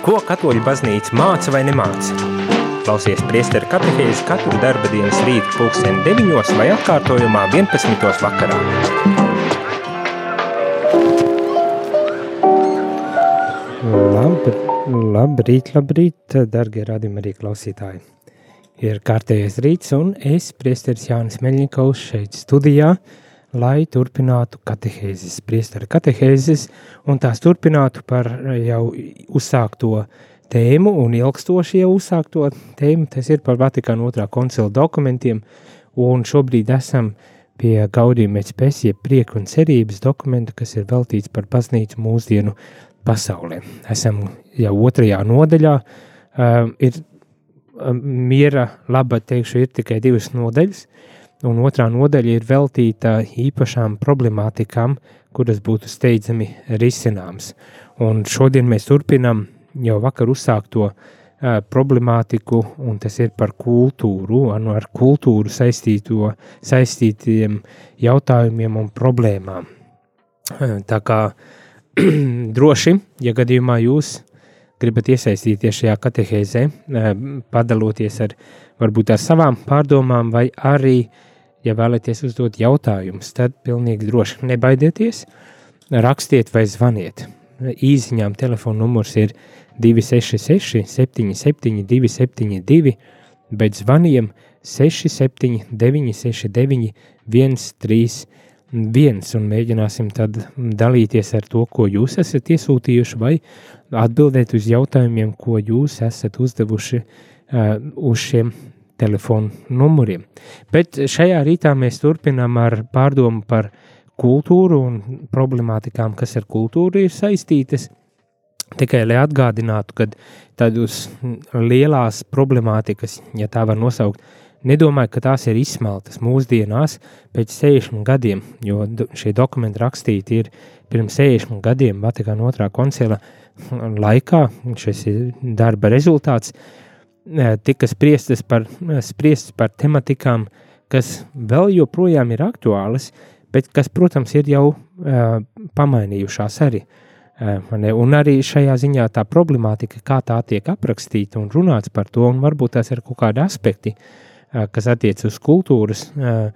Ko katoļu baznīca māca vai nemāca? Klausies priesteru katehēzi katru darba dienas rītu pulksteni 9 vai atkārtojumā 11. vakarā. Labr, labrīt, labrīt, dargie radījumi arī klausītāji. Ir kārtējais rīts un es, priesteris Jānis Meļņikovs, šeit studijā – lai turpinātu katehēzes, priestara katehēzes, un tās turpinātu par jau uzsākto tēmu un ilgstoši jau uzsākto tēmu, tas ir par Vatikāna otrā koncila dokumentiem, un šobrīd esam pie Gaudījumaēc pēsie prieku un cerības dokumentu, kas ir veltīts par baznīcu mūsdienu pasaulē. Esam jau otrajā nodaļā, uh, ir uh, miera laba, teikšu, ir tikai divas nodaļas, uh, un otrā nodaļa ir veltīta īpašām problemātikām, kuras būtu steidzami risināmas. Un šodien mēs turpinam jau vakar uzsākto uh, problemātiku, un tas ir par kultūru, un ar kultūru saistīto, saistītiem jautājumiem un problēmām. Tā kā droši, ja gadījumā jūs gribat iesaistīties šajā katehēzē, padaloties ar varbūt ar savām pārdomām vai arī uh, ja vēlaties uzdot jautājumus, tad pilnīgi droši nebaidieties, rakstiet vai zvaniet. Īziņām telefona numurs ir 266 77 272, bet zvaniem 67 969 131 un mēģināsim tad dalīties ar to, ko jūs esat iesūtījuši vai atbildēt uz jautājumiem, ko jūs esat uzdevuši uh, uz šiem telefonu numuriem. Bet šajā rītā mēs turpinām ar pārdomu par kultūru un problemātikām, kas ar kultūru ir saistītas. Tikai lai atgādinātu, ka tādus lielās problemātikas, ja tā var nosaukt, nedomāju, ka tās ir izsmeltas mūsdienās pēc 60 gadiem, jo šie dokumenti rakstīti ir pirms 60 gadiem Vatikāna otrā koncila laikā. Šis ir darba rezultāts. Uh, tika spriestas par, spriestas par tematikām, kas vēl joprojām ir aktuālas, bet kas, protams, ir jau uh, pamainījušās arī. Uh, un arī šajā ziņā tā problemātika, kā tā tiek aprakstīta un runāts par to, un varbūt tās ir kaut kādi aspekti, uh, kas attiec uz kultūras uh,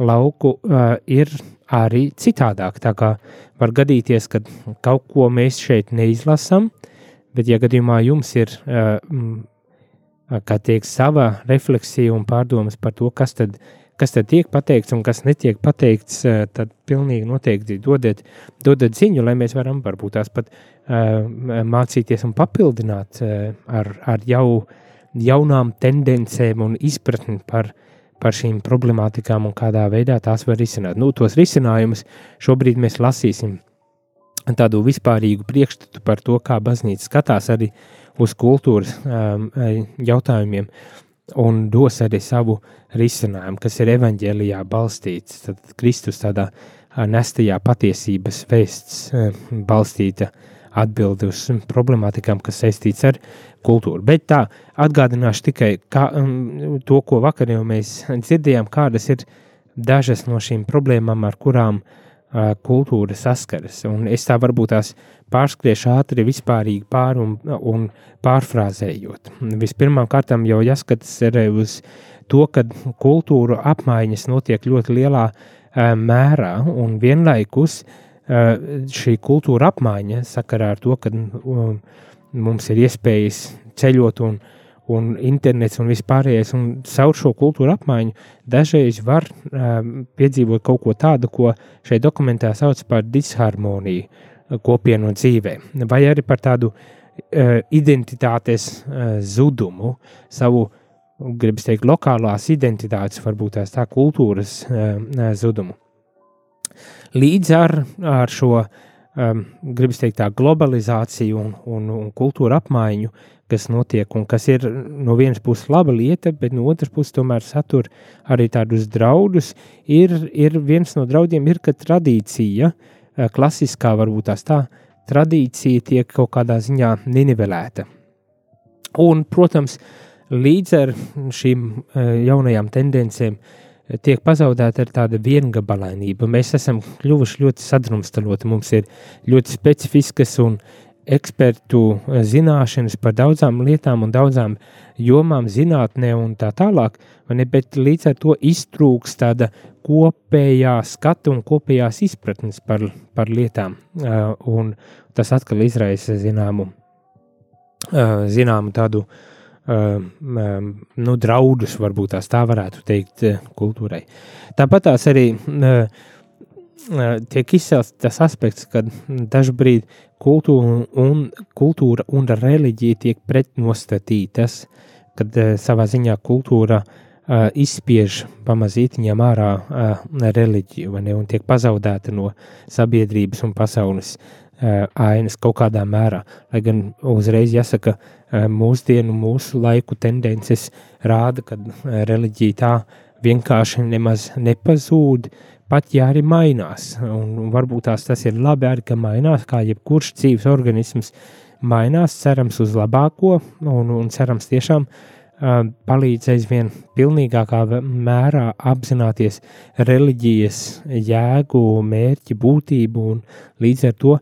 lauku, uh, ir arī citādāk. Tā kā var gadīties, ka kaut ko mēs šeit neizlasam, bet ja gadījumā jums ir uh, kā tiek sava refleksija un pārdomas par to, kas tad, kas tad tiek pateikts un kas netiek pateikts, tad pilnīgi noteikti dodiet, dodiet ziņu, lai mēs varam varbūt tās pat uh, mācīties un papildināt uh, ar, ar jau, jaunām tendencēm un izpratni par, par šīm problemātikām un kādā veidā tās var risināt. Nu, tos risinājumus šobrīd mēs lasīsim tādu vispārīgu priekšstatu par to, kā baznīca skatās arī uz kultūras um, jautājumiem un dos arī savu risinājumu, kas ir evaņģēlijā balstīts. Tad Kristus tādā nestajā patiesības vēsts balstīta atbildi uz problemātikām, kas saistīts ar kultūru. Bet tā atgādināšu tikai kā, um, to, ko vakar jau mēs dzirdējām, kādas ir dažas no šīm problēmām, ar kurām uh, kultūra saskaras. Un es tā varbūt tās pārskriešu ātri vispārīgi pār un, un pārfrāzējot. Vispirmām kārtām jau jāskatās arī uz to, ka kultūra apmaiņas notiek ļoti lielā uh, mērā un vienlaikus uh, šī kultūra apmaiņa sakarā ar to, ka uh, mums ir iespējas ceļot un uh, un internets un vispārējais, un caur šo kultūru apmaiņu dažreiz var um, piedzīvot kaut ko tādu, ko šeit dokumentā sauc par disharmoniju uh, kopienu dzīvē, vai arī par tādu uh, identitātes uh, zudumu, savu, gribas teikt, lokālās identitātes, varbūt tās tā kultūras uh, zudumu. Līdz ar, ar šo um, gribas teikt, tā globalizāciju un, un, un kultūra apmaiņu, kas notiek un kas ir no vienas puses laba lieta, bet no otras puses tomēr satur arī tādus draudus. Ir, ir viens no draudiem, ir, ka tradīcija, eh, klasiskā varbūt tās tā, tradīcija tiek kaut kādā ziņā nenivelēta. Un, protams, līdz ar šīm eh, jaunajām tendencēm eh, tiek pazaudēta ar tāda viengabalainība. Mēs esam kļuvuši ļoti sadrumstaloti, mums ir ļoti specifiskas un ekspertu zināšanas par daudzām lietām un daudzām jomām, zinātnē un tā tālāk, ne, bet līdz ar to iztrūks tāda kopējā skata un kopējās izpratnes par, par lietām. Uh, un tas atkal izraisa zināmu, uh, zināmu tādu nu, draudus, varbūt tās tā varētu teikt, kultūrai. Tāpat tās arī tiek izcelts tas aspekts, ka dažbrīd kultūra un, kultūra un reliģija tiek pretnostatītas, kad savā ziņā kultūra uh, izspiež pamazītiņam ārā uh, reliģiju, ne, un tiek pazaudēta no sabiedrības un pasaules uh, ainas kaut kādā mērā. Lai gan uzreiz jāsaka, mūsdienu, mūsu laiku tendences rāda, ka reliģija tā vienkārši nemaz nepazūd, pat ja arī mainās. Un, varbūt tās tas ir labi arī, ka mainās, kā jebkurš dzīves organisms mainās, cerams uz labāko un, un cerams tiešām uh, palīdz aizvien pilnīgākā mērā apzināties reliģijas jēgu, mērķi, būtību, un līdz ar to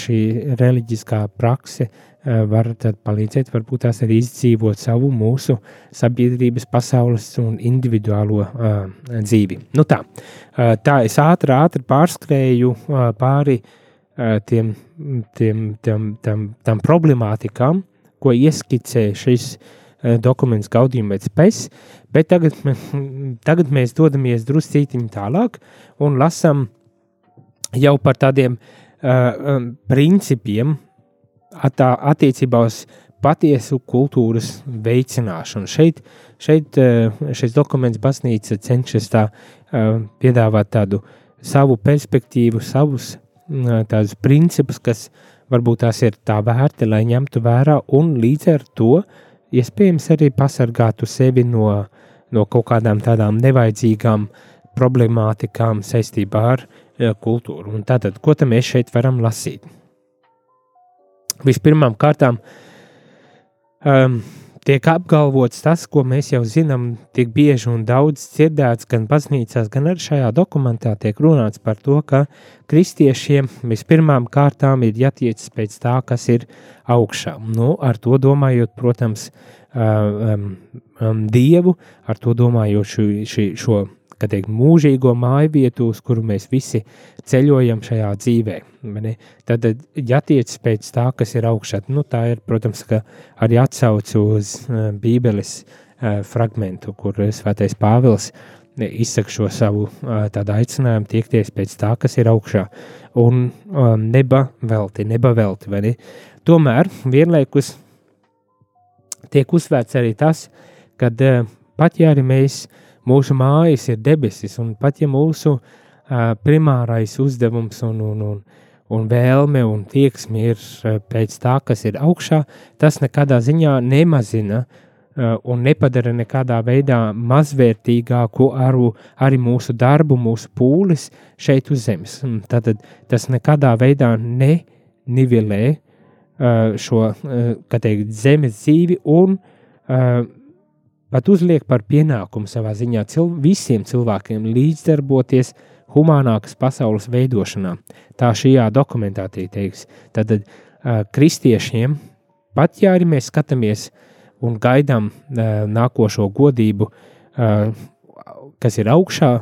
šī reliģiskā prakse var palīdzēt, varbūt tās arī izdzīvot savu mūsu sabiedrības, pasaules un individuālo uh, dzīvi. Nu tā, uh, tā es ātri, ātri pārskrēju uh, pāri uh, tiem, tiem, tiem, tam, tam problemātikām, ko ieskicē šis uh, Eh, dokuments Gaudījuma pēc pēc, bet tagad, tagad mēs dodamies druscītiņi tālāk un lasam jau par tādiem uh, principiem attā, attiecībā uz patiesu kultūras veicināšanu. Šeit, šeit uh, šis dokuments baznīca cenšas tā uh, piedāvāt tādu savu perspektīvu, savus uh, tādus principus, kas varbūt tās ir tā vērti, lai ņemtu vērā un līdz ar to iespējams arī pasargātu sevi no, no kaut kādām tādām nevajadzīgām problemātikām saistībā ar kultūru. Un tātad, ko mēs šeit varam lasīt? Vispirmām kārtām um, tiek apgalvots tas, ko mēs jau zinām, tik bieži un daudz dzirdēts gan baznīcās, gan arī šajā dokumentā tiek runāts par to, ka kristiešiem vispirmām kārtām ir jātiecas pēc tā, kas ir augšā. Nu, ar to domājot, protams, um, um, Dievu, ar to domājot ši, šo kā teikt, mūžīgo māju vietu, uz kuru mēs visi ceļojam šajā dzīvē. Tad jātiec pēc tā, kas ir augšā. Nu, tā ir, protams, arī atsauce uz uh, Bībeles uh, fragmentu, kur Svētais Pāvils izsaka šo savu tādu aicinājumu tiekties pēc tā, kas ir augšā. Un um, neba velti, neba velti, vai ne? Tomēr vienlaikus tiek uzsvērts arī tas, ka uh, pat ja arī mēs uh, mūsu mājas ir debesis, un pat ja mūsu primārais uzdevums un, un, un, un vēlme un tieksme ir pēc tā, kas ir augšā, tas nekādā ziņā nemazina un nepadara nekādā veidā mazvērtīgāku aru, arī mūsu darbu, mūsu pūles šeit uz zemes. Tad tas nekādā veidā nenivelē šo, teikt, zemes dzīvi un pat uzliek par pienākumu savā ziņā cil visiem cilvēkiem līdzdarboties humānākas pasaules veidošanā. Tā šajā dokumentā tiek teiks. Tad uh, kristiešiem, pat ja arī mēs skatāmies un gaidām uh, nākošo godību, uh, kas ir augšā,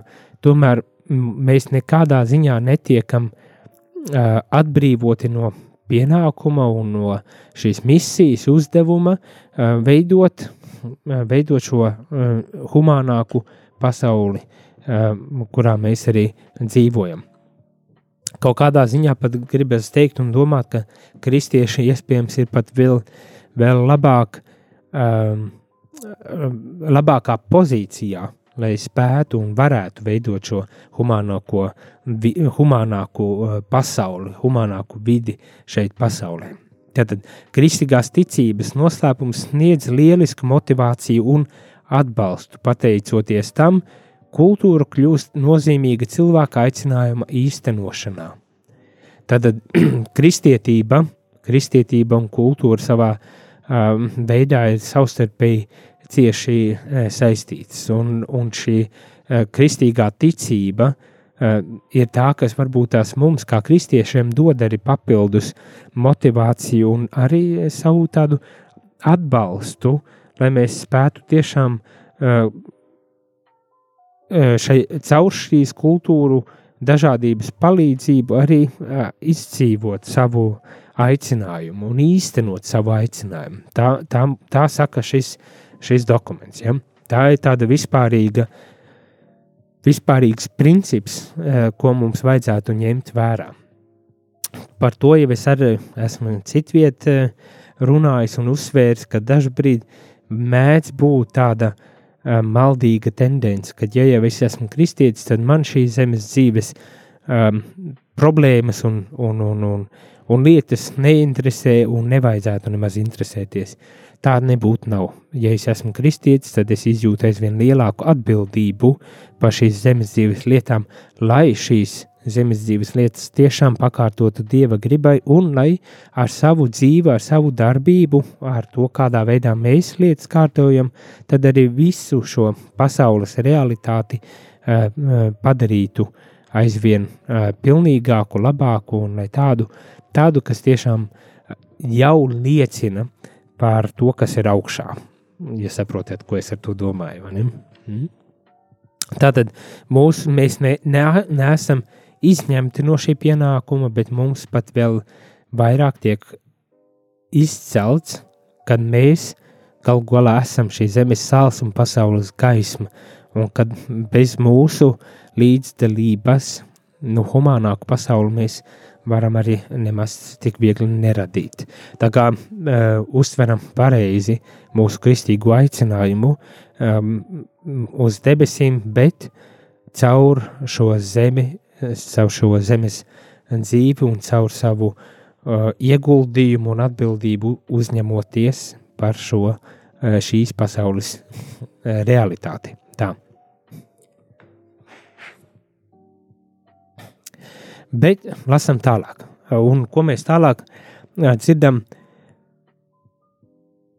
tomēr mēs nekādā ziņā netiekam uh, atbrīvoti no pienākuma un no šīs misijas uzdevuma uh, veidot Eh, veidot šo eh, humānāku pasauli, eh, kurā mēs arī dzīvojam. Kaut kādā ziņā pat gribas teikt un domāt, ka kristieši iespējams ir pat vēl, vēl labāk, um, labākā pozīcijā, lai spētu un varētu veidot šo humānāko, vi, humānāku pasauli, humānāku vidi šeit pasaulē. Tātad kristīgās ticības noslēpums sniedz lielisku motivāciju un atbalstu. Pateicoties tam, kultūra kļūst nozīmīga cilvēka aicinājuma īstenošanā. Tad kristietība, kristietība un kultūra savā um, veidā ir savstarpēji cieši e, saistītas, un, un šī e, kristīgā ticība uh, ir tā, kas varbūt tās mums, kā kristiešiem, dod arī papildus motivāciju un arī savu tādu atbalstu, lai mēs spētu tiešām uh, šai, caur šīs kultūru dažādības palīdzību arī uh, izdzīvot savu aicinājumu un īstenot savu aicinājumu. Tā, tā, tā saka šis, šis dokuments. Ja? Tā ir tāda vispārīga, vispārīgs princips, uh, ko mums vajadzētu ņemt vērā. Par to jau es arī esmu citviet uh, runājis un uzsvērs, ka dažkārt mēdz būt tāda uh, maldīga tendence, ka, ja jau es esmu kristietis, tad man šīs zemes dzīves um, problēmas un, un, un, un, un lietas neinteresē un nevajadzētu nemaz interesēties. Tā nebūtu nav. Ja es esmu kristietis, tad es izjūtu aizvien lielāku atbildību par šīs zemes dzīves lietām, lai šīs zemes dzīves lietas tiešām pakārtotu Dieva gribai un lai ar savu dzīvi, ar savu darbību, ar to, kādā veidā mēs lietas kārtojam, tad arī visu šo pasaules realitāti uh, padarītu aizvien uh, pilnīgāku, labāku un tādu, tādu, kas tiešām jau liecina par to, kas ir augšā. Ja saprotat, ko es ar to domāju. Mm? Tātad mūs, mēs ne, ne, neesam izņemti no šī pienākuma, bet mums pat vēl vairāk tiek izcelts, kad mēs galu galā esam šī zemes sāls un pasaules gaisma, un kad bez mūsu līdzdalības, nu, humānāku pasauli mēs varam arī nemaz tik viegli neradīt. Tā kā uh, uztveram pareizi mūsu kristīgo aicinājumu um, uz debesīm, bet caur šo zemi caur šo zemes dzīvi un caur savu uh, ieguldījumu un atbildību uzņemoties par šo uh, šīs pasaules realitāti. Tā. Bet lasam tālāk. Un ko mēs tālāk dzirdam?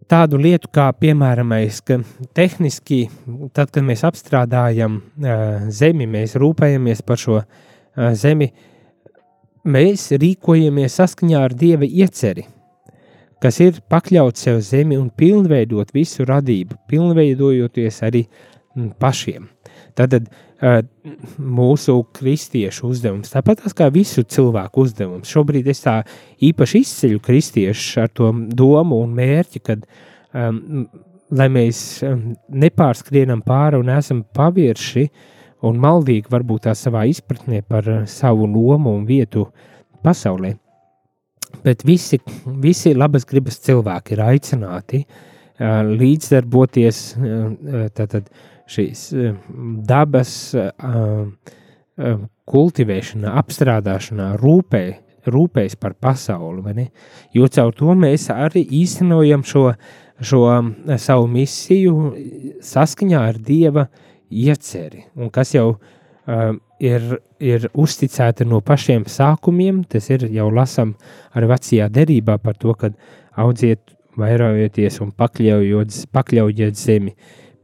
Tādu lietu, kā piemēram, ka tehniski, tad, kad mēs apstrādājam zemi, mēs rūpējamies par šo zemi, mēs rīkojamies saskaņā ar Dieva ieceri, kas ir pakļaut sev zemi un pilnveidot visu radību, pilnveidojoties arī pašiem. Tad mūsu kristiešu uzdevums, tāpat kā visu cilvēku uzdevums, šobrīd es tā īpaši izceļu kristiešus ar to domu un mērķi, kad um, mēs nepārskrienam pāri un esam pavirši uh, un maldīgi varbūt tā savā izpratnē par eh, savu lomu un vietu pasaulē. Bet visi, visi labas gribas cilvēki ir aicināti uh, līdzdarboties uh, tātad šīs uh, dabas kultivēšanā, apstrādāšanā, rūpē, rūpēs par pasauli. Jo caur to mēs arī īstenojam šo, šo savu misiju saskaņā ar Dieva uh, ieceri, un kas jau uh, ir, ir uzticēta no pašiem sākumiem, tas ir jau lasām ar vecajā derībā par to, ka audziet, vairojieties un pakļaujiet zemi,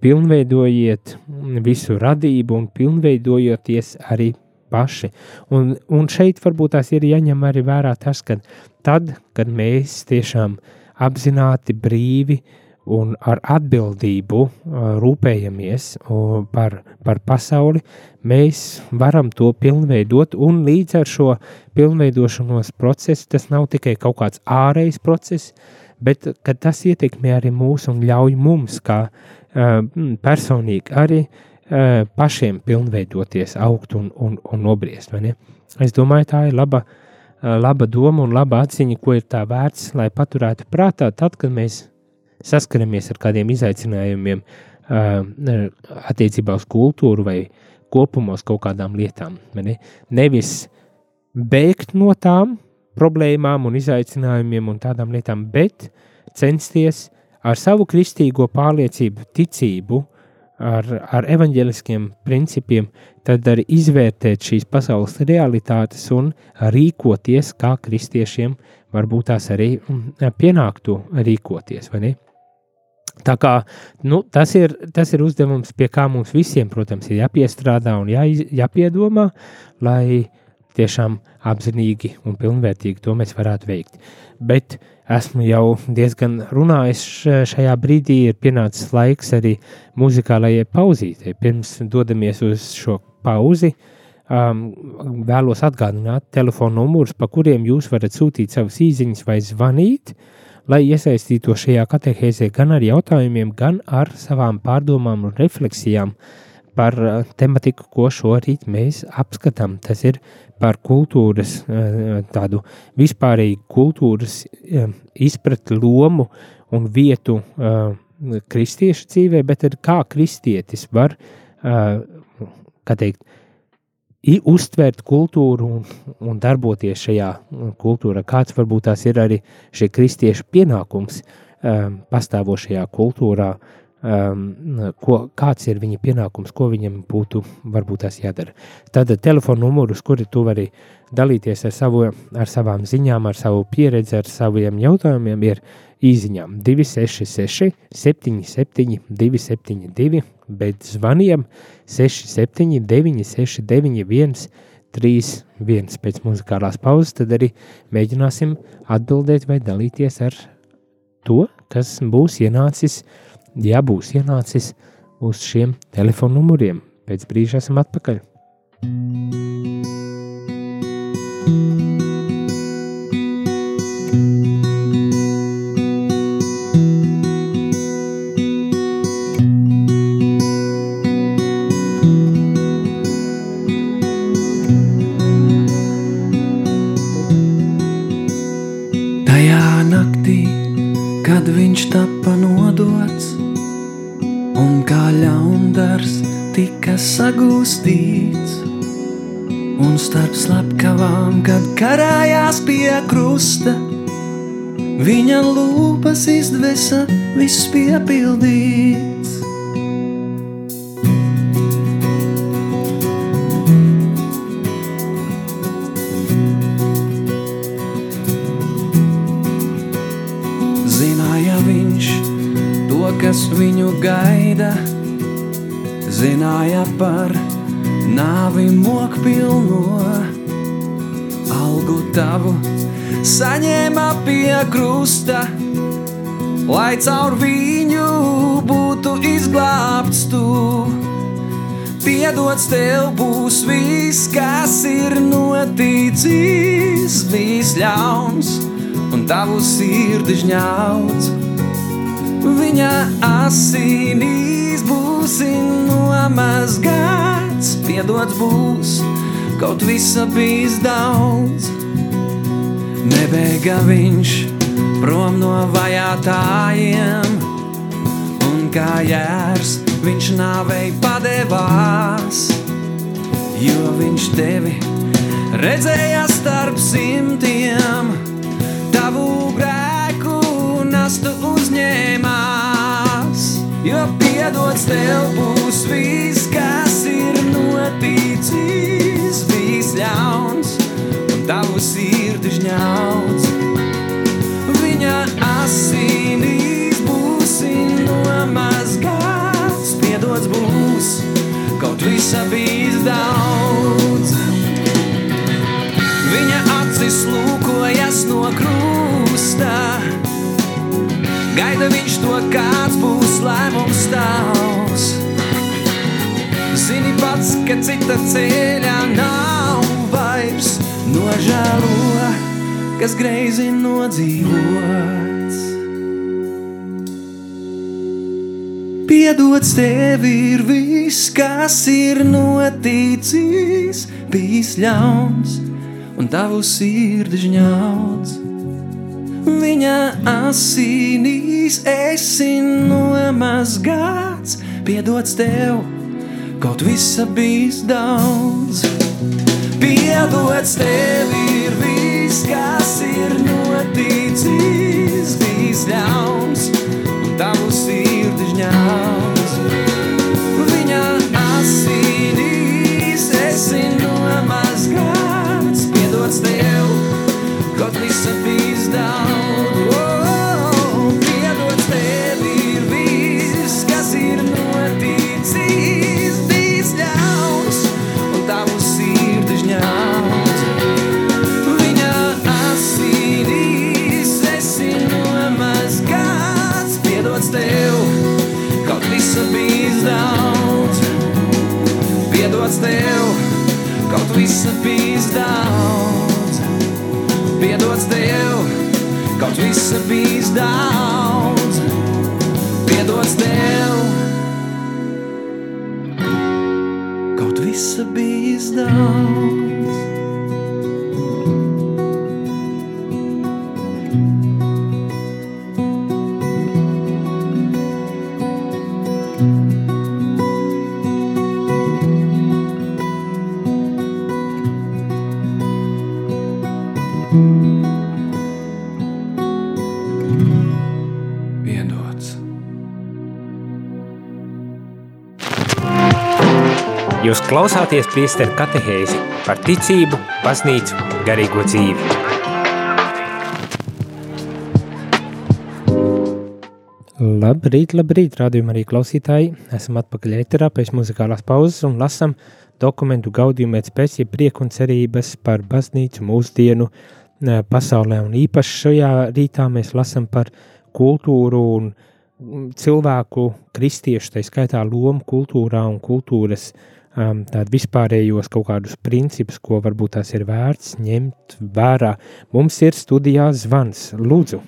pilnveidojiet visu radību un pilnveidojieties arī paši. Un, un šeit varbūt tās ir jāņem arī vērā tas, ka tad, kad mēs tiešām apzināti brīvi uh, un ar atbildību rūpējamies par, par pasauli, mēs varam to pilnveidot, un līdz ar šo pilnveidošanos procesu tas nav tikai kaut kāds ārējs process, bet tas ietekmē arī mūs un ļauj mums, kā personīgi, arī pašiem pilnveidoties, augt un, un, un nobriest. Es domāju, tā ir laba, laba doma un laba atziņa, ko ir tā vērts, lai paturētu prātā tad, kad mēs saskaramies ar kādiem izaicinājumiem uh, attiecībā uz kultūru vai kopumos kaut kādām lietām. Ne? Nevis bēgt no tām problēmām un izaicinājumiem un tādām lietām, bet censties ar savu kristīgo pārliecību, ticību, ar, ar evaņģeliskiem principiem, tad arī izvērtēt šīs pasaules realitātes un rīkoties, kā kristiešiem varbūt tās arī pienāktu rīkoties? Tā kā, nu, tas, ir, tas ir uzdevums, pie kā mums visiem, protams, ir jāpiestrādā un jā, jāpiedomā, lai tiešām apzinīgi un pilnvērtīgi to mēs varētu veikt. Bet esmu jau diezgan runājis šajā brīdī, ir pienācis laiks arī muzikālajai pauzītei. Pirms dodamies uz šo pauzi, um, vēlos atgādināt telefonu numurus, pa kuriem jūs varat sūtīt savas īziņas vai zvanīt, uh, lai iesaistītos šajā katehēzē gan ar jautājumiem, gan ar savām pārdomām un refleksijām par uh, tematiku, ko šorīt mēs apskatām. Tas ir par kultūras, uh, tādu vispārēju kultūras uh, izpratni lomu un vietu kristiešu dzīvē, bet arī kā kristietis var, kā teikt, uztvert kultūru un, un darboties šajā kultūrā. Kāds varbūt tās ir arī šie kristiešu pienākums um, pastāvošajā kultūrā, um, ko, kāds ir viņa pienākums, ko viņam būtu varbūt tās jādara. Tad telefona numurus, kuri tu vari dalīties ar, savu, ar savām ziņām, ar savu pieredzi, ar saviem jautājumiem, ir īziņām 266 77 272 bet zvaniem 679, 691, 31 pēc muzikālās pauzes, tad arī mēģināsim atbildēt vai dalīties ar to, kas būs ienācis, ja būs ienācis uz šiem telefonu numuriem. Pēc brīža esam atpakaļ. Sagūstīts, un starp slepkavām, kad karājās pie krusta, viņa lūpas izdvesa viss piepildīts. Saņēma pie krusta, lai caur viņu būtu izglābts tu. Piedots tev būs viss, kas ir noticis, viss ļauns un tavu sirdi žņauts. Viņa asinīs būsi nomazgāts, piedots būs, kaut visa bijis daudz. Nebēga viņš prom no vajātājiem, un kā jērs viņš nāvei padevās, jo viņš tevi redzēja starp simtiem, tavu grēku nastu uzņēmās, jo piedots tev būs viss, kas ir noticis, viss ļauns un tavu sirdi žņauts. Viņa asinīs būsi nomazgāts, piedots būs, kaut visa bijis daudz. Viņa acis lūkojas no krusta, gaida viņš to, kāds būs lēmums tavs. Zini pats, ka cita ceļā nav vairs nožēlo, kas greizi nodzīvots. Piedots tev ir viss, kas ir noticis, bijis ļauns un tavu sirdi žņauts. Viņa asinīs esi nomazgāts, piedots tev, kaut visa bijis daudz. Piedots tev ir viss, kas ir noticis, bijis ļauns, un tavu sirdi žņauts. Viņa asinīs esi nomazgāts, piedots tev, kaut visa bijis daudz. Kaut visa bijis daudz. Piedots tev, kaut visa bijis daudz. Piedots tev, kaut visa bijis daudz. Piedots. Jūs klausāties priesteru katehēzi par ticību, baznīcu, garīgo dzīvi. Labrīt, labrīt, rādījumā arī klausītāji. Esam atpakaļ ēterā pēc muzikālās pauzes un lasam dokumentu gaudījumu pēc pēc, ja prieku un cerības par baznīcu mūsdienu eh, pasaulē. Un īpaši šajā rītā mēs lasam par kultūru un mm, cilvēku kristiešu, tā skaitā lomu kultūrā un kultūras um, tādu vispārējos kaut kādus principus, ko varbūt tās ir vērts ņemt vērā. Mums ir studijā zvans. Lūdzu,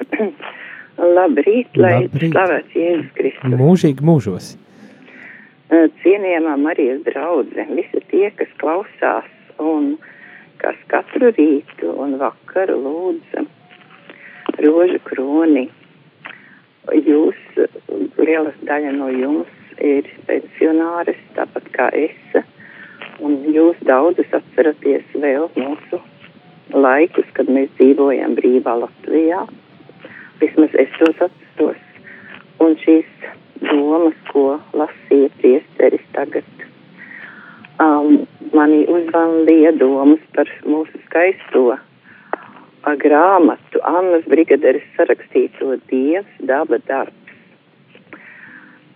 Labrīt, lai slavēts Jēzus Kristus. mūžīgi mūžos. Eh, Cienījamā Marijas draudze, visi tie, kas klausās un kas katru rītu un vakaru lūdza rožu kroni. Jūs, liela daļa no jums ir pensionāris, tāpat kā es, un jūs daudzus atceraties vēl mūsu laikus, kad mēs dzīvojam brīvā Latvijā. Vismaz es tos atceros. Un šīs domas, ko lasīja priesteris tagad, um, mani uzvandīja domas par mūsu skaisto grāmatu, Annas Brigaderes sarakstīto Dievs, daba darbs.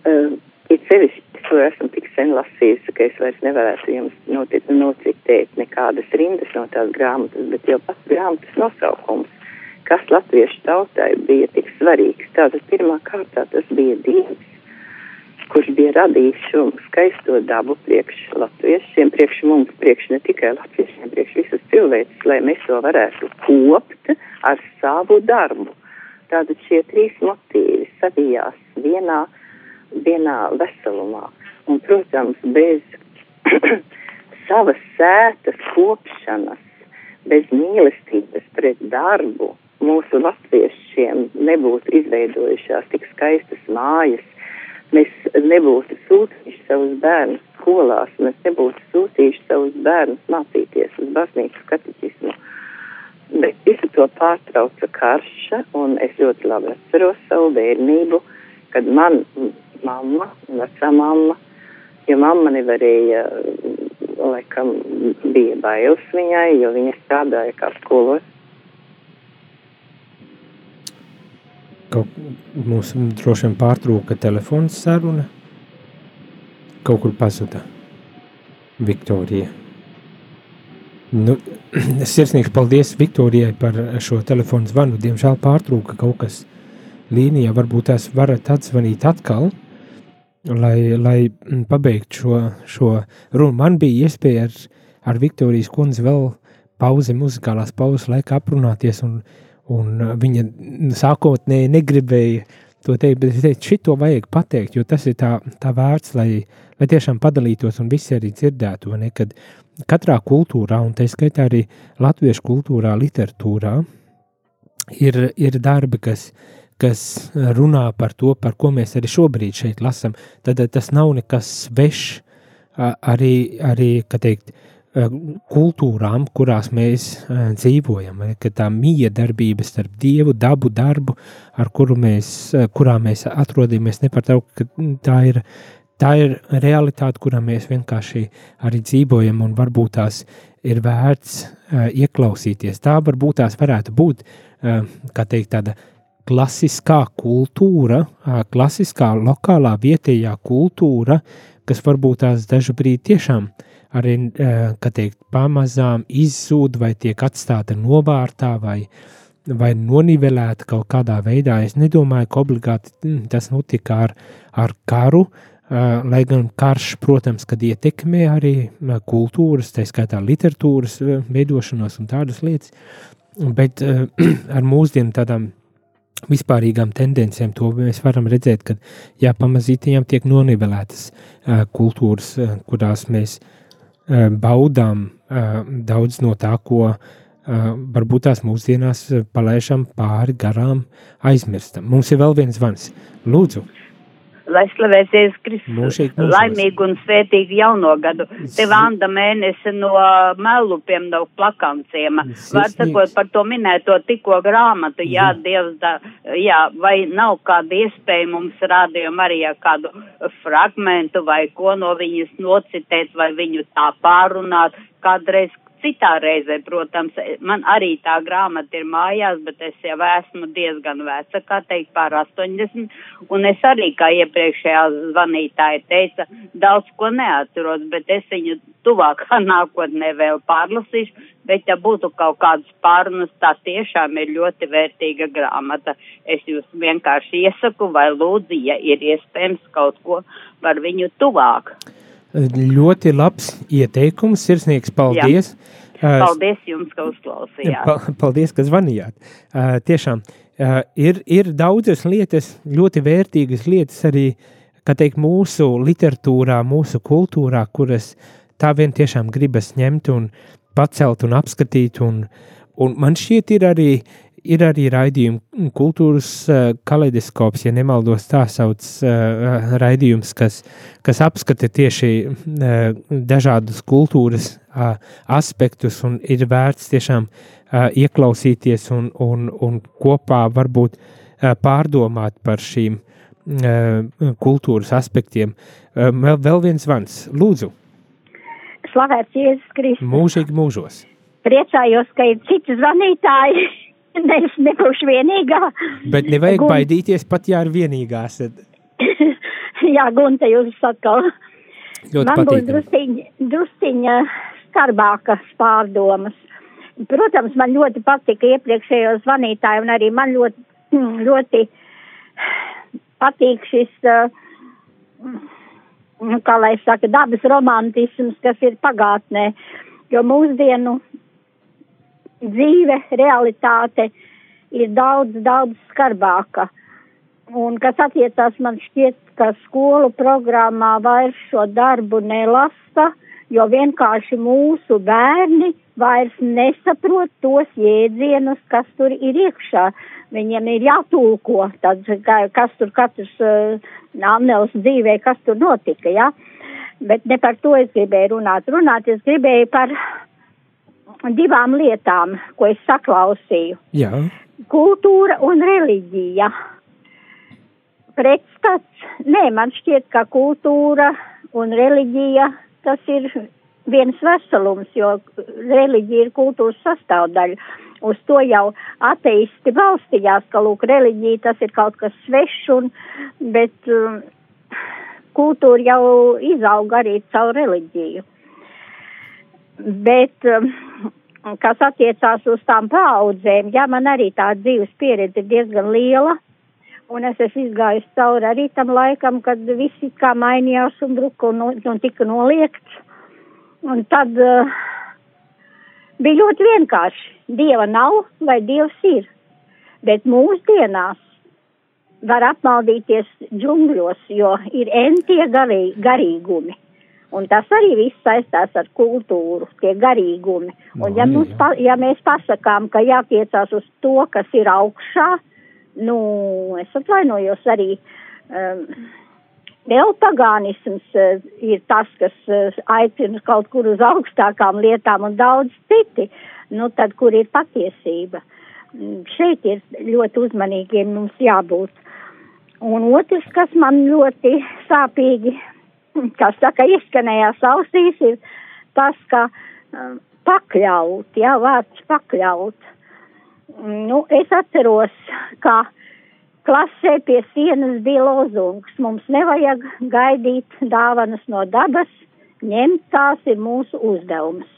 Um, it sevišķi to esmu tik sen lasījusi, ka es vairs nevarētu jums notit, nocitēt nekādas rindas no tās grāmatas, bet jau pats grāmatas nosaukums kas latviešu tautai bija tik svarīgs. Tātad pirmā kārtā tas bija Dievs, kurš bija radījis šo skaisto dabu priekš latviešiem, priekš mums, priekš ne tikai latviešiem, priekš visas cilvēces, lai mēs to varētu kopt ar savu darbu. Tātad šie trīs motīvi savijās vienā, vienā veselumā. Un, protams, bez savas sētas kopšanas, bez mīlestības pret darbu, mūsu latviešiem nebūtu izveidojušās tik skaistas mājas, mēs nebūtu sūtījuši savus bērnus skolās, mēs nebūtu sūtījuši savus bērnus mācīties uz baznīcas kateķismu. Bet visu to pārtrauca karša, un es ļoti labi atceros savu bērnību, kad man mamma, vecā mamma, jo mamma nevarēja, laikam, bija bailes viņai, jo viņa strādāja kā skolos Kaut mums droši vien pārtrūka telefons saruna. Kaut kur pazuda Viktorija. Nu, sirsnīgs paldies Viktorijai par šo telefonu zvanu. Diemžēl pārtrūka kaut kas līnijā. Varbūt tās varat atzvanīt atkal, lai, lai pabeigtu šo, šo runu. Man bija iespēja ar, ar Viktorijas kundzi vēl pauzi, muzikālās pauzes laikā aprunāties un Un uh, viņa sākotnēji negribēja to teikt, bet es teicu, šito vajag pateikt, jo tas ir tā, tā vērts, lai, lai tiešām padalītos un visi arī dzirdētu, kad katrā kultūrā, un tā skaitā arī latviešu kultūrā, literatūrā, ir, ir darbi, kas, kas runā par to, par ko mēs arī šobrīd šeit lasam, tad tas nav nekas svešs, arī, arī, teikt, kultūrām, kurās mēs uh, dzīvojam, ka tā mīja darbība starp dievu, dabu, darbu, ar kuru mēs, uh, kurā mēs atrodamies, nepārtraukt, ka mm, tā ir, tā ir realitāte, kurā mēs vienkārši arī dzīvojam, un varbūt tās ir vērts ieklausīties. Tā varbūt tās varētu būt, kā teikt, tāda klasiskā kultūra, klasiskā lokālā vietējā kultūra, kas varbūt tās dažu brīdi tiešām uh, arī, kā teikt, pamazām izzūd vai tiek atstāta novārtā vai, vai nonivelēta kaut kādā veidā. Es nedomāju, ka obligāti tas notika ar, ar karu, lai gan karš, protams, kad ietekmē arī kultūras, tā skaitā literatūras veidošanos un tādas lietas, bet ar mūsdienu tādām vispārīgām tendencēm to mēs varam redzēt, ka jā, pamazītiņām tiek nonivelētas kultūras, kurās mēs baudām daudz no tā, ko varbūt tās mūsdienās palaišam pāri garām, aizmirstam. Mums ir vēl viens zvans. Lūdzu! Lai slavēsies Kristus, laimīgu un svētīgu jauno gadu. Te Vanda mēnesi no melupiem, no plakanciem. Var sakot par to minēto tikko grāmatu, jā, Dievs, da, jā, vai nav kāda iespēja mums rādījuma arī kādu fragmentu vai ko no viņas nocitēt vai viņu tā pārunāt, kādreiz citā reizē, protams, man arī tā grāmata ir mājās, bet es jau esmu diezgan veca, kā teikt, pār 80, un es arī, kā iepriekšējā zvanītāja teica, daudz ko neatceros, bet es viņu tuvākā nākotnē vēl pārlasīšu, bet ja būtu kaut kādas pārunas, tā tiešām ir ļoti vērtīga grāmata. Es jūs vienkārši iesaku vai lūdzu, ja ir iespējams kaut ko par viņu tuvāk. Ļoti labs ieteikums, sirsnīgs paldies. Jā. Paldies jums, ka uzklausījāt. Paldies, ka zvanījāt. Tiešām ir, ir daudzas lietas, ļoti vērtīgas lietas arī, teikt, mūsu literatūrā, mūsu kultūrā, kuras tā vien tiešām gribas ņemt un pacelt un apskatīt. Un, un man šķiet, ir arī uh, ir arī raidījumi, kultūras uh, kaleidoskops, ja nemaldos, tā sauc uh, raidījums, kas, kas apskata tieši uh, dažādus kultūras aspektus un ir vērts tiešām ieklausīties un, un, un kopā varbūt pārdomāt par šīm uh, kultūras aspektiem. Vēl, vēl viens vans, lūdzu. Slavēts Jēzus Kristus. Mūžīgi mūžos. Priecājos, ka ir citi zvanītāji es nebūšu vienīgā. Bet nevajag Gun... baidīties, pat ja ir vienīgā. Jā, Gunte, jūs atkal. Ļoti Man patīkam. būs drusciņa, drusciņa skarbākas pārdomas. Protams, man ļoti patika iepriekšējo zvanītāju un arī man ļoti, ļoti patīk šis, nu, kā lai saka, dabas romantisms, kas ir pagātnē, jo mūsdienu dzīve, realitāte ir daudz, daudz skarbāka. Un kas attiecās man šķiet, ka skolu programmā vairs šo darbu nelasa, jo vienkārši mūsu bērni vairs nesaprot tos jēdzienus, kas tur ir iekšā. Viņiem ir jātulko, tad, kas tur katrs uh, Annels dzīvē, kas tur notika, jā. Ja? Bet ne par to es gribēju runāt. Runāt es gribēju par divām lietām, ko es saklausīju. Jā. Kultūra un reliģija. Pretstats, nē, man šķiet, ka kultūra un reliģija tas ir viens veselums, jo reliģija ir kultūras sastāvdaļa. Uz to jau ateisti balstījās, ka, lūk, reliģija tas ir kaut kas svešs, un, bet um, kultūra jau izauga arī caur reliģiju. Bet um, kas attiecās uz tām paudzēm, jā, man arī tā dzīves pieredze ir diezgan liela, un es esmu izgājis cauri arī tam laikam, kad visi kā mainījās un bruka un, un tika noliekts. Un tad uh, bija ļoti vienkārši. Dieva nav vai Dievs ir. Bet mūsdienās var apmaldīties džungļos, jo ir entie garīgumi. Un tas arī viss saistās ar kultūru, tie garīgumi. Un ja, mums, pa, ja mēs pasakām, ka jātiecās uz to, kas ir augšā, nu, es atvainojos arī. Um, Vēl pagānisms uh, ir tas, kas uh, aicina kaut kur uz augstākām lietām un daudz citi, nu tad, kur ir patiesība. Mm, šeit ir ļoti uzmanīgiem mums jābūt. Un otrs, kas man ļoti sāpīgi kas saka, izskanējās ausīs, ir tas, ka um, pakļaut, jā, vārds pakļaut. Nu, es atceros, ka klasē pie sienas bija lozungs. Mums nevajag gaidīt dāvanas no dabas, ņemt tās ir mūsu uzdevums.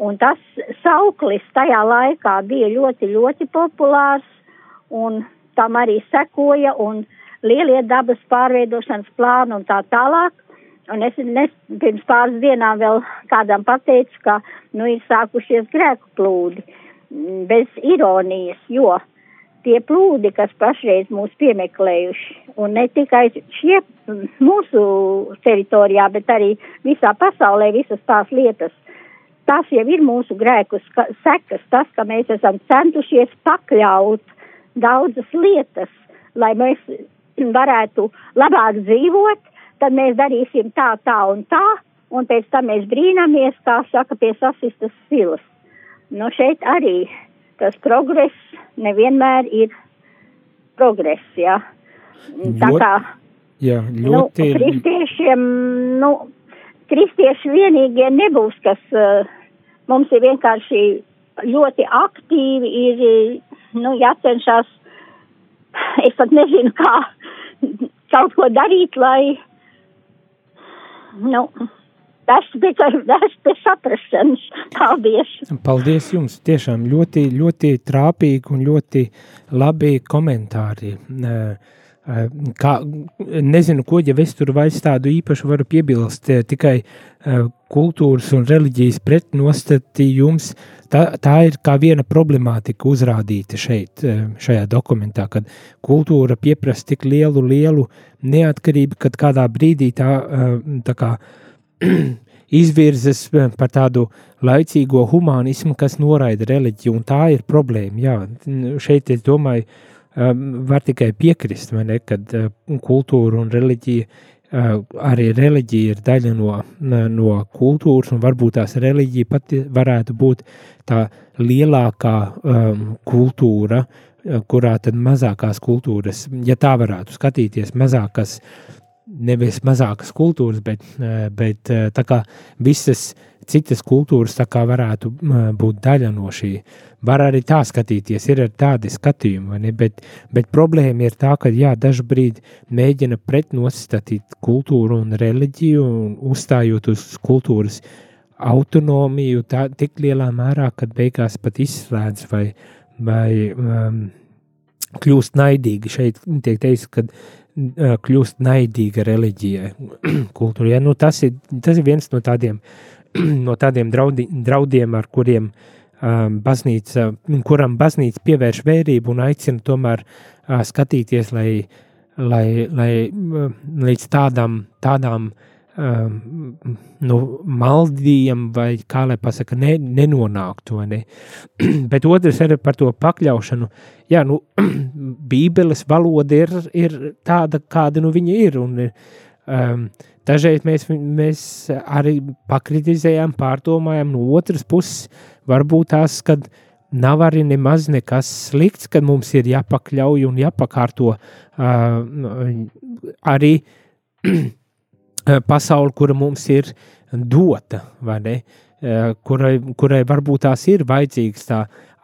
Un tas sauklis tajā laikā bija ļoti, ļoti populārs, un tam arī sekoja, un lielie dabas pārveidošanas plāni un tā tālāk. Un es, es pirms pāris dienām vēl kādam pateicu, ka nu ir sākušies grēku plūdi, bez ironijas, jo tie plūdi, kas pašreiz mūs piemeklējuši, un ne tikai šie mūsu teritorijā, bet arī visā pasaulē visas tās lietas, tas jau ir mūsu grēkus sekas, tas, ka mēs esam centušies pakļaut daudzas lietas, lai mēs varētu labāk dzīvot, tad mēs darīsim tā, tā un tā, un pēc tam mēs brīnamies, kā saka, pie sasistas silas. Nu, šeit arī tas progress nevienmēr ir progress, jā. Tā kā, jā, nu, ļoti... nu, kristiešiem, nu, kristieši vienīgie nebūs, kas uh, mums ir vienkārši ļoti aktīvi, ir, nu, jācenšas, es pat nezinu, kā kaut ko darīt, lai, nu, Tas tikai tas pie saprašanas. Paldies! Paldies jums! Tiešām ļoti, ļoti trāpīgi un ļoti labi komentāri. Kā, nezinu, ko jau es tur vairs tādu īpašu varu piebilst, tikai kultūras un reliģijas pretnostatījums. Tā, tā ir kā viena problemātika uzrādīta šeit, šajā dokumentā, kad kultūra pieprasa tik lielu, lielu neatkarību, kad kādā brīdī tā, tā kā izvirzas eh, par tādu laicīgo humanismu, kas noraida reliģiju, un tā ir problēma. Jā, šeit es domāju, um, var tikai piekrist, ne, kad uh, kultūra un reliģija, uh, arī reliģija ir daļa no, no kultūras, un varbūt tās reliģija pati varētu būt tā lielākā um, kultūra, kurā tad mazākās kultūras, ja tā varētu skatīties, mazākas uh, nevis mazākas kultūras, bet, eh, bet eh, tā kā visas citas kultūras varētu būt daļa no šī. Var arī tā skatīties, ir arī tādi skatījumi, bet, bet problēma ir tā, ka jā, dažbrīd mēģina pretnostatīt kultūru un reliģiju un uzstājot uz kultūras autonomiju tā, tik lielā mērā, ka beigās pat izslēdz vai, vai um, kļūst naidīgi. Šeit tiek teikts, ka kļūst naidīga reliģijai, kultūrai. Ja, nu, tas, ir, tas ir viens no tādiem, no tādiem draudi, draudiem, ar kuriem um, baznīca, kuram baznīca pievērš vērību un aicina tomēr uh, skatīties, lai, lai, lai uh, līdz tādām, tādām um, nu, maldījam, vai kā lai pasaka, ne, nenonāktu. Ne? Bet otrs ir par to pakļaušanu. Jā, nu, Bībeles valoda ir, ir tāda, kāda nu viņa ir. Un, um, dažreiz mēs, mēs arī pakritizējām, pārdomājām no otras puses, varbūt tās, kad nav arī nemaz nekas slikts, kad mums ir jāpakļauj un jāpakārto uh, arī pasauli, kura mums ir dota, vai ne? Eh, kurai, kurai varbūt tās ir vajadzīgs tā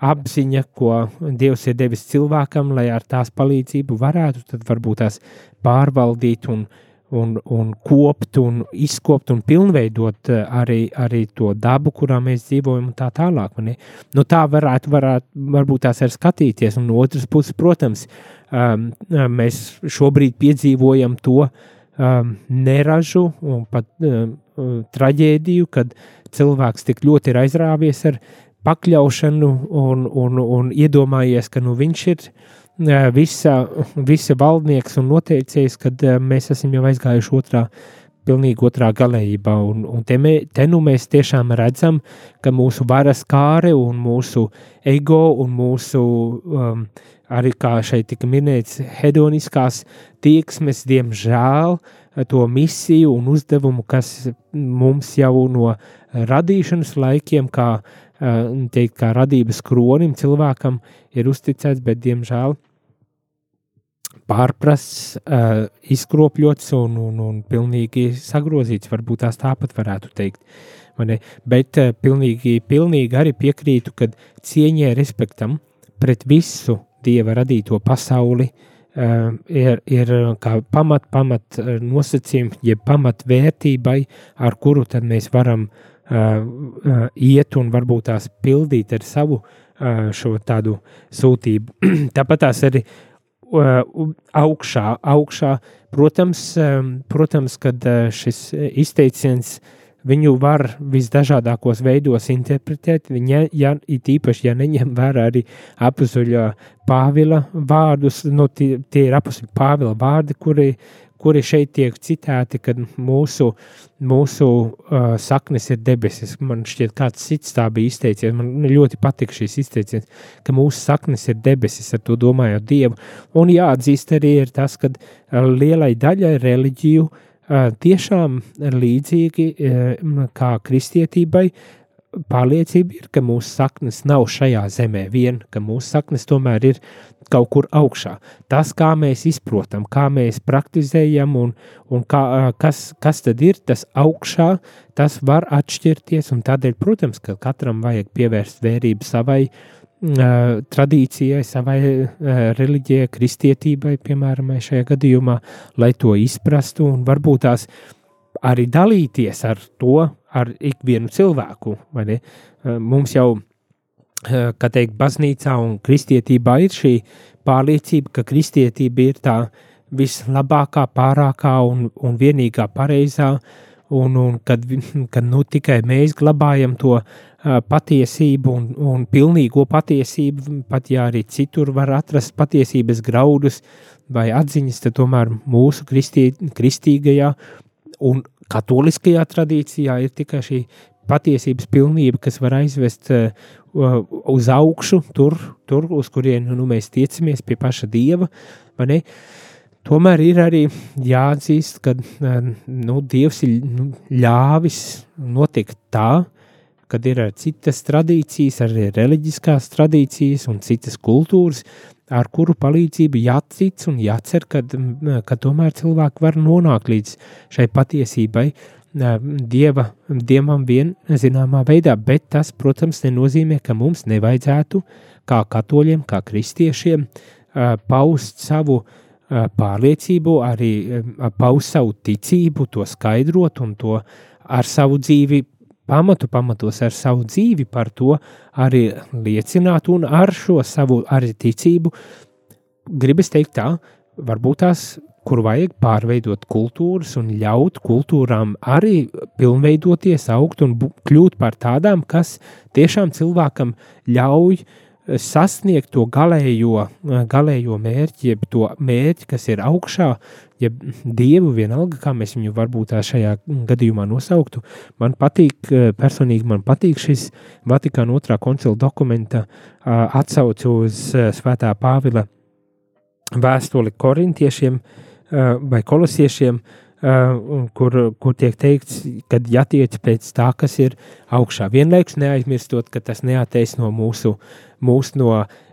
apziņa, ko Dievs ir devis cilvēkam, lai ar tās palīdzību varētu tad varbūt tās pārvaldīt un, un, un kopt un izkopt un pilnveidot eh, arī, arī to dabu, kurā mēs dzīvojam un tā tālāk. Ne? Nu, tā varētu, varētu varbūt tās arī skatīties, un no otras puses, protams, um, mēs šobrīd piedzīvojam to, um, neražu un pat um, traģēdiju, kad cilvēks tik ļoti ir aizrāvies ar pakļaušanu un, un, un iedomājies, ka nu, viņš ir visa, visa valdnieks un noteicējs, kad uh, mēs esam jau aizgājuši otrā pilnīgi otrā galējībā. Un, un te, mē, te nu mēs tiešām redzam, ka mūsu varas kāre un mūsu ego un mūsu um, arī kā šeit tika minēts, hedoniskās tieksmes, diemžēl, to misiju un uzdevumu, kas mums jau no radīšanas laikiem, kā, teikt, kā radības kronim cilvēkam ir uzticēts, bet diemžēl pārprasts, izkropļots un, un, un pilnīgi sagrozīts, varbūt tās tāpat varētu teikt. Bet pilnīgi, pilnīgi arī piekrītu, ka cieņai, respektam pret visu dieva radīto pasauli ir, ir kā pamat, pamat eh, nosacījums, jeb pamat vērtībai, ar kuru tad mēs varam uh, iet un varbūt tās pildīt ar savu uh, šo tādu sūtību. Tāpat tās arī augšā, augšā. Protams, protams kad šis izteiciens viņu var visdažādākos veidos interpretēt, viņa, ja it īpaši, ja neņem vērā arī apuzuļa Pāvila vārdus, nu, tie, tie ir apuzuļa Pāvila vārdi, kuri, kuri šeit tiek citēti, kad mūsu, mūsu uh, saknes ir debesis. Man šķiet, kāds cits tā bija izteicies. Man ļoti patika šīs izteiciens, ka mūsu saknes ir debesis, ar to domājot Dievu. Un jāatzīst arī tas, ka lielai daļai reliģiju uh, tiešām līdzīgi kā kristietībai pārliecība ir, ka mūsu saknes nav šajā zemē vien, ka mūsu saknes tomēr ir kaut kur augšā. Tas, kā mēs izprotam, kā mēs praktizējam un, un kā, kas, kas tad ir tas augšā, tas var atšķirties un tādēļ, protams, ka katram vajag pievērst vērību savai uh, tradīcijai, savai reliģijai, kristietībai, piemēram, šajā gadījumā, lai to izprastu un varbūt tās arī dalīties ar to, ar ikvienu cilvēku. Mums jau, kā teikt, baznīcā un kristietībā ir šī pārliecība, ka kristietība ir tā vislabākā, pārākā un, un vienīgā pareizā, un, un kad, kad nu, tikai mēs glabājam to patiesību un, un pilnīgo patiesību, pat ja arī citur var atrast patiesības graudus vai atziņas, tad tomēr mūsu kristī, kristīgajā un katoliskajā tradīcijā ir tikai šī patiesības pilnība, kas var aizvest uh, uz augšu, tur, tur uz kurien nu, mēs tiecamies pie paša dieva. Tomēr ir arī jāatzīst, ka uh, nu, Dievs ir nu, ļāvis notikt tā, kad ir citas tradīcijas, arī reliģiskās tradīcijas un citas kultūras, ar kuru palīdzību jātic un jācer, ka, ka tomēr cilvēki var nonākt līdz šai patiesībai, dieva, dievam vien zināmā veidā, bet tas, protams, nenozīmē, ka mums nevajadzētu kā katoļiem, kā kristiešiem paust savu pārliecību, arī paust savu ticību, to skaidrot un to ar savu dzīvi pamatu pamatos ar savu dzīvi par to arī liecināt un ar šo savu arī ticību, gribas teikt tā, varbūt tās, kur vajag pārveidot kultūras un ļaut kultūrām arī pilnveidoties, augt un kļūt par tādām, kas tiešām cilvēkam ļauj uh, sasniegt to galējo, galējo mērķi, jeb to mērķi, kas ir augšā, jeb dievu vienalga, kā mēs viņu varbūt tā šajā gadījumā nosauktu. Man patīk, personīgi man patīk šis Vatikāna otrā koncila dokumenta atsauce uz svētā Pāvila vēstuli korintiešiem vai kolosiešiem, kur, kur tiek teikts, ka jātiec pēc tā, kas ir augšā. Vienlaikus neaizmirstot, ka tas neateisno mūsu mūs no uh,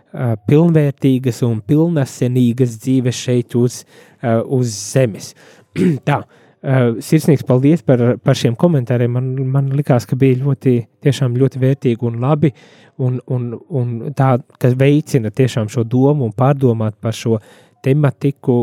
pilnvērtīgas un pilnasenīgas dzīves šeit uz, uz zemes. Tā, sirsnīgs paldies par, par šiem komentāriem. Man, man likās, ka bija ļoti, tiešām ļoti vērtīgi un labi, un, un, un tā, kas veicina tiešām šo domu un pārdomāt par šo tematiku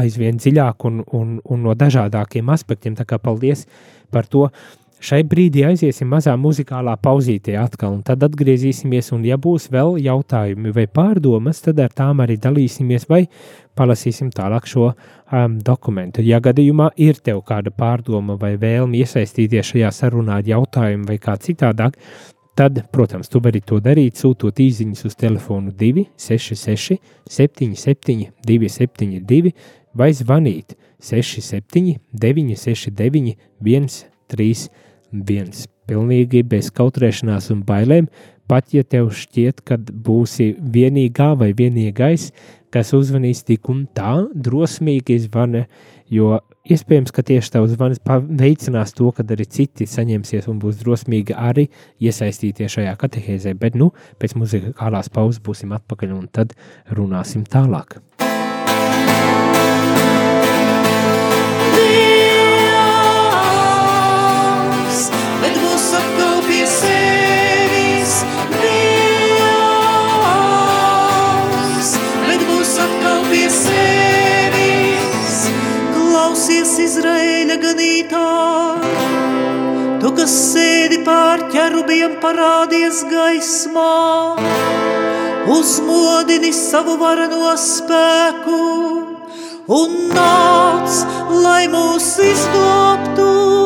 aizvien dziļāk un, un, un no dažādākiem aspektiem. Tā kā paldies par to. Uh, Šai brīdī aiziesim mazā muzikālā pauzītē atkal, un tad atgriezīsimies, un ja būs vēl jautājumi vai pārdomas, tad ar tām arī dalīsimies vai palasīsim tālāk šo um, dokumentu. Ja gadījumā ir tev kāda pārdoma vai vēlme iesaistīties šajā sarunā ar jautājumu vai kā citādāk, tad, protams, tu vari to darīt, sūtot īsiņas uz telefonu 266, 77, 272 vai zvanīt 67, 969, 131 viens, pilnīgi bez kautrēšanās un bailēm, pat ja tev šķiet, ka būsi vienīgā vai vienīgais, kas uzvanīs tik un tā, drosmīgi zvana, jo iespējams, ka tieši tavs zvans veicinās to, ka arī citi saņemsies un būs drosmīgi arī iesaistīties šajā katehēzē, bet nu, pēc muzikālās pauzes būsim atpakaļ un tad runāsim tālāk. Ganītāji, tu, kas sēdi pār ķerubiem parādies gaismā, uzmodini savu varano spēku un nāc, lai mūs izglābtu.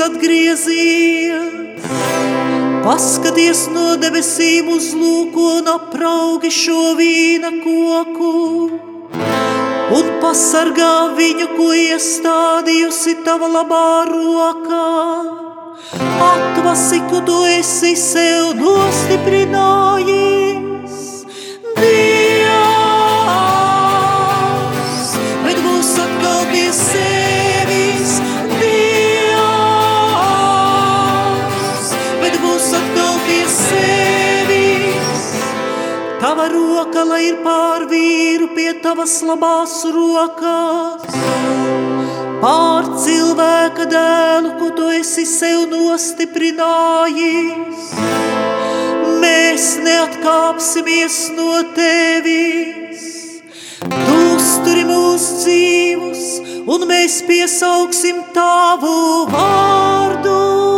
Atgriezies. Paskaties no debesīm uz lūko un apraugi šo vīna koku. Un pasargā viņu, ko iestādījusi tava labā rokā. Atvasiku tu esi sev nostiprinājis. Dievs, Tava roka, lai ir pār vīru pie tavas labās rokas. Pār cilvēka dēlu, ko tu esi sev nostiprinājis. Mēs neatkāpsimies no tevis. Tu uzturi mūsu dzīvus, un mēs piesauksim tavu vārdu.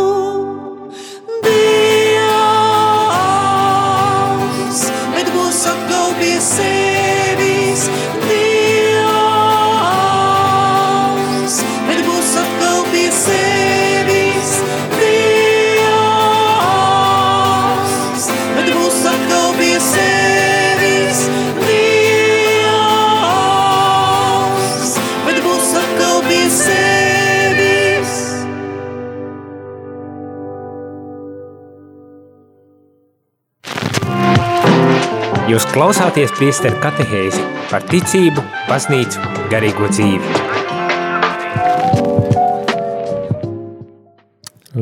Jūs klausāties priesteru katehēzi par ticību, baznīcu, garīgo dzīvi.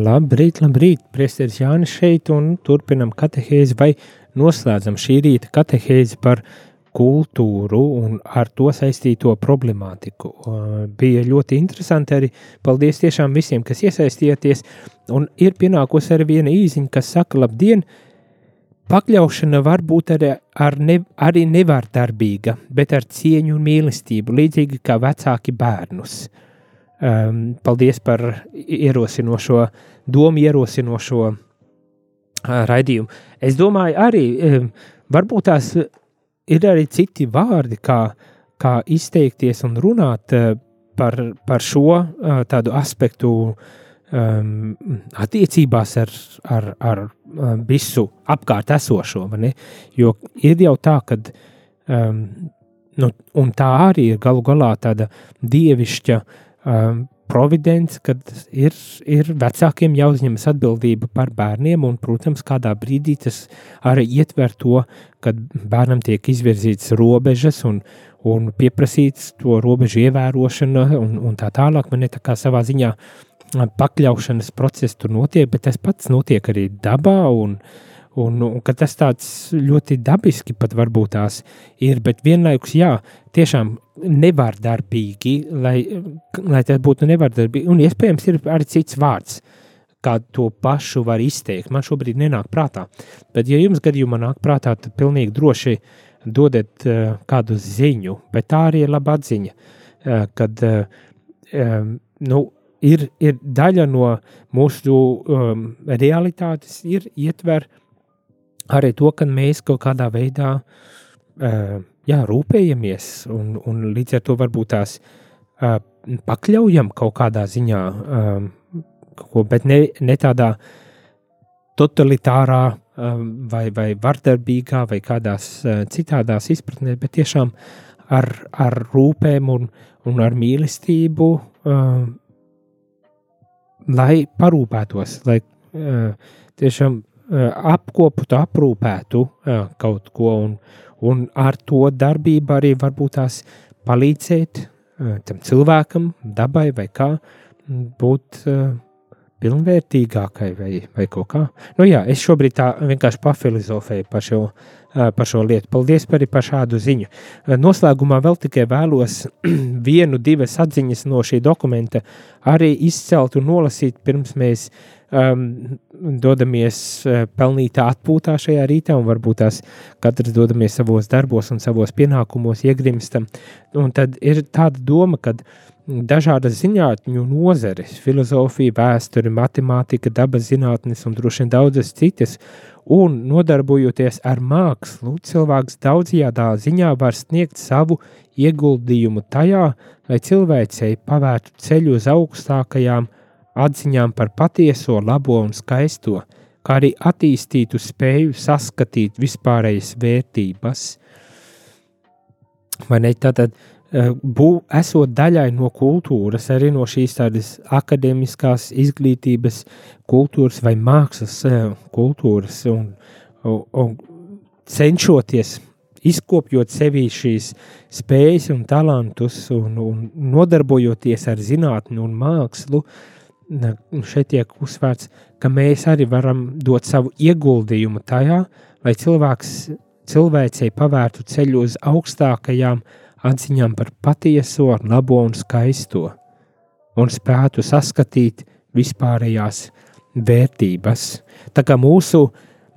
Labrīt, labrīt, priesteris Jānis šeit un turpinam katehēzi vai noslēdzam šī rīta katehēzi par kultūru un ar to saistīto problemātiku. Bija ļoti interesanti arī, paldies tiešām visiem, kas iesaistījāties, un ir pienākusi arī viena īziņa, kas saka, labdien, uh, Pakļaušana var būt arī, ar ne, arī nevārdarbīga, bet ar cieņu un mīlestību, līdzīgi kā vecāki bērnus. Um, paldies par ierosinošo, domu ierosinošo uh, raidījumu. Es domāju, arī um, varbūt tās ir arī citi vārdi, kā, kā izteikties un runāt uh, par, par šo uh, tādu aspektu uh, um, attiecībās ar, ar, ar um, visu apkārt esošo. Jo ir jau tā, ka um, nu, tā arī ir galu galā tāda dievišķa um, providence, kad ir, ir vecākiem jāuzņemas atbildība par bērniem, un, protams, kādā brīdī tas arī ietver to, ka bērnam tiek izvirzītas robežas un, un pieprasīts to robežu ievērošana un, un tā tālāk. Man ir tā kā savā ziņā pakļaušanas process tur notiek, bet tas pats notiek arī dabā. Un, un, un ka tas tāds ļoti dabiski pat varbūt tās ir, bet vienlaikus, jā, tiešām nevārdarbīgi, lai, lai tas būtu nevārdarbīgi. Un iespējams, ir arī cits vārds, kā to pašu var izteikt. Man šobrīd nenāk prātā. Bet, ja jums gadījumā nāk prātā, tad pilnīgi droši dodiet uh, kādu ziņu, bet tā arī ir laba atziņa, uh, kad uh, um, nu, ir, ir daļa no mūsu um, realitātes, ir ietver arī to, ka mēs kaut kādā veidā uh, jā, rūpējamies un, un līdz ar to varbūt tās uh, pakļaujam kaut kādā ziņā, um, ko, bet ne, ne tādā totalitārā um, vai, vai vardarbīgā vai kādās uh, citādās izpratnēs, bet tiešām ar, ar rūpēm un, un ar mīlestību uh, lai parūpētos, lai uh, tiešām uh, apkopotu, aprūpētu uh, kaut ko, un, un ar to darbību arī varbūt tās palīdzēt uh, tam cilvēkam, dabai vai kā būt uh, pilnvērtīgākai vai, vai kaut kā. Nu jā, es šobrīd tā vienkārši pafilozofēju par šo, par šo lietu. Paldies par, par šādu ziņu. Noslēgumā vēl tikai vēlos vienu, divas atziņas no šī dokumenta arī izcelt un nolasīt, pirms mēs um, dodamies pelnītā atpūtā šajā rītā, un varbūt tās katrs dodamies savos darbos un savos pienākumos iegrimstam. Un tad ir tāda doma, ka dažādas zinātņu nozeres, filozofija, vēsture, matemātika, dabas zinātnes un droši vien daudzas citas, un nodarbojoties ar mākslu, cilvēks daudzajādā ziņā var sniegt savu ieguldījumu tajā, lai cilvēcei pavērtu ceļu uz augstākajām atziņām par patieso, labo un skaisto, kā arī attīstītu spēju saskatīt vispārējas vērtības. Vai ne? Tātad, bū, esot daļai no kultūras, arī no šīs tādas akadēmiskās izglītības, kultūras vai mākslas eh, kultūras, un, un cenšoties izkopjot sevī šīs spējas un talantus, un, un nodarbojoties ar zinātni un mākslu, šeit tiek uzsvērts, ka mēs arī varam dot savu ieguldījumu tajā, lai cilvēks cilvēcei pavērtu ceļu uz augstākajām uh, atziņām par patieso, labo un skaisto, un spētu saskatīt vispārējās vērtības. Tā kā mūsu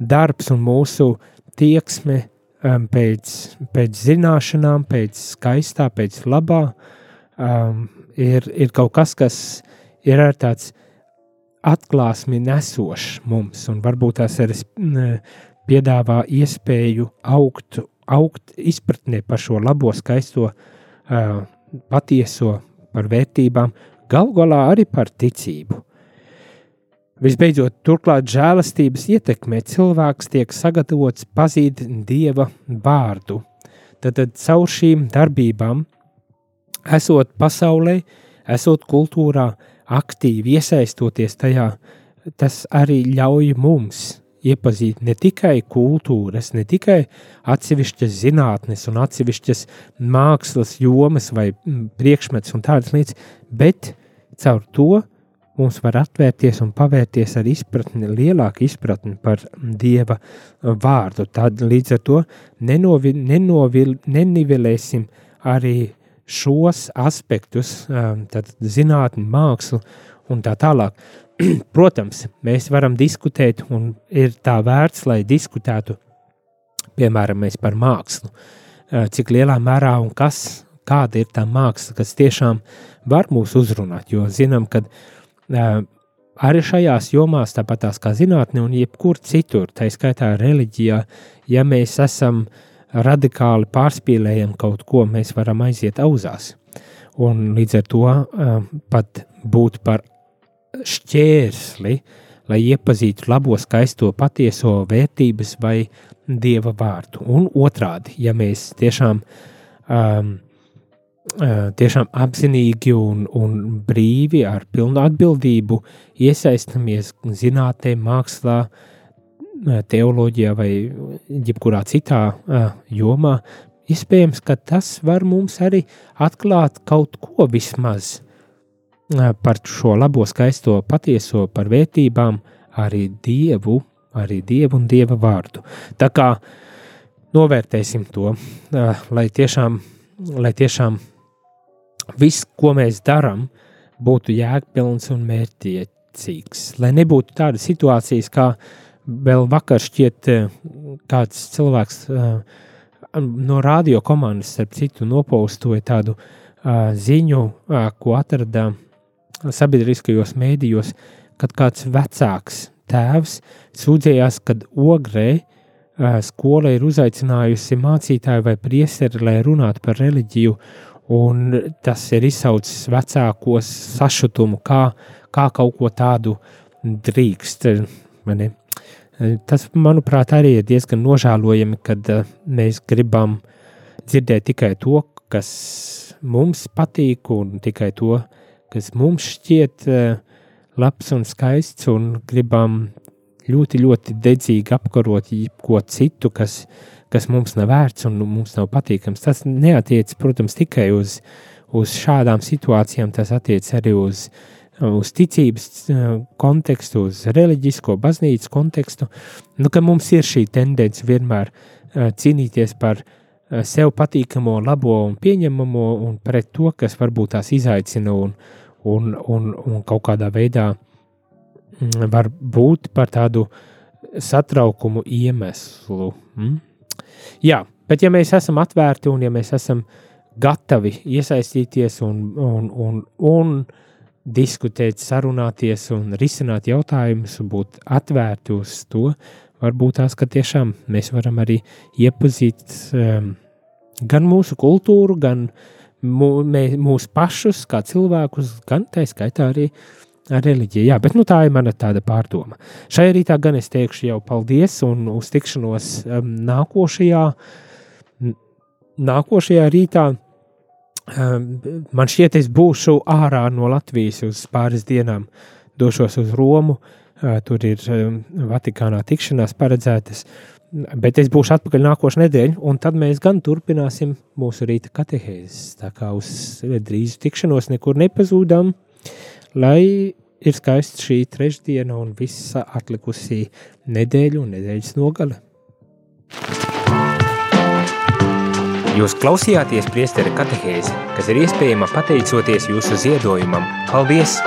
darbs un mūsu tieksme um, pēc, pēc zināšanām, pēc skaistā, pēc labā, um, ir, ir kaut kas, kas ir ar tāds atklāsmi nesošs mums, un varbūt tās arī piedāvā iespēju augt augt izpratnē par šo labo, skaisto, patieso, par vērtībām, galu galā arī par ticību. Visbeidzot, turklāt žēlastības ietekmē cilvēks tiek sagatavots pazīt dieva vārdu. Tad, tad caur šīm darbībām, esot pasaulē, esot kultūrā, aktīvi iesaistoties tajā, tas arī ļauj mums iepazīt ne tikai kultūras, ne tikai atsevišķas zinātnes un atsevišķas mākslas jomas vai priekšmets un tādas lietas, bet caur to mums var atvērties un pavērties ar izpratni, lielāku izpratni par Dieva vārdu. Tad līdz ar to nenovi, nenovil, nenivelēsim arī šos aspektus, um, tad zinātni, mākslu un tā tālāk. Protams, mēs varam diskutēt, un ir tā vērts, lai diskutētu, piemēram, par mākslu. Eh, cik lielā mērā un kas, kāda ir tā māksla, kas tiešām var mūs uzrunāt. Jo zinām, ka uh, arī šajās jomās, tāpat kā zinātnē, un jebkur citur, tā skaitā reliģijā, ja mēs esam radikāli pārspīlējam kaut ko, mēs varam aiziet auzās. Un līdz ar to uh, pat būt par šķērsli, lai iepazītu labo, skaisto, patieso vērtības vai dieva vārdu. Un otrādi, ja mēs tiešām, um, uh, tiešām apzinīgi un, un brīvi ar pilnu atbildību iesaistamies zinātnē, mākslā, uh, teoloģijā vai jebkurā citā uh, jomā, iespējams, ka tas var mums arī atklāt kaut ko vismaz par šo labo, skaisto, patieso, par vērtībām, arī dievu, arī dievu un dieva vārdu. Tā kā novērtēsim to, lai tiešām, lai tiešām viss, ko mēs darām, būtu jēgpilns un mērķiecīgs. Lai nebūtu tādas situācijas, kā vēl vakar šķiet, kāds cilvēks no radio komandas, starp citu, nopaustoja tādu ziņu, ko atrada sabiedriskajos mēdījos, kad kāds vecāks tēvs sūdzējās, kad ogrē skola ir uzaicinājusi mācītāju vai priesteri, lai runātu par reliģiju, un tas ir izsaucis vecākos sašutumu, kā, kā kaut ko tādu drīkst. Mani. Tas, manuprāt, arī ir diezgan nožēlojami, kad mēs gribam dzirdēt tikai to, kas mums patīk, un tikai to, uh, kas mums šķiet uh, labs un skaists, un gribam ļoti, ļoti dedzīgi apkarot ko citu, kas, kas mums nav vērts un mums nav patīkams. Tas neatiec, protams, tikai uz, uz šādām situācijām, tas attiec arī uz uz ticības kontekstu, uz reliģisko baznīcas kontekstu, nu, mums ir šī tendence vienmēr cīnīties par sev patīkamo, labo un pieņemamo un pret to, kas varbūt tās izaicina un, un, un, un kaut kādā veidā mm, var būt par tādu satraukumu iemeslu. Mm? Jā, bet ja mēs esam atvērti un ja mēs esam gatavi iesaistīties un, un, un, un diskutēt, sarunāties un risināt jautājumus, būt atvērti uz to, varbūt tās, ka tiešām mēs varam arī iepazīt um, gan mūsu kultūru, gan mū, mē, mūsu pašus kā cilvēkus, gan tā skaitā arī ar reliģiju. Jā, bet nu, tā ir mana tāda pārdoma. Šajā rītā gan es teikšu jau paldies un uz tikšanos um, nākošajā, nākošajā rītā. Um, man šķiet, es būšu ārā no Latvijas uz pāris dienām, došos uz Romu. Uh, tur ir um, Vatikānā tikšanās paredzētas. Bet es būšu atpakaļ nākošais nedēļa, un tad mēs gan turpināsim mūsu rīta katehēzes. Tā kā uz drīzu tikšanos nekur nepazūdam, lai ir skaists šī trešdiena un visa atlikusī nedēļa un nedēļas nogale. Jūs klausījāties priesteri katehēzi, kas ir iespējama pateicoties jūsu ziedojumam. Paldies!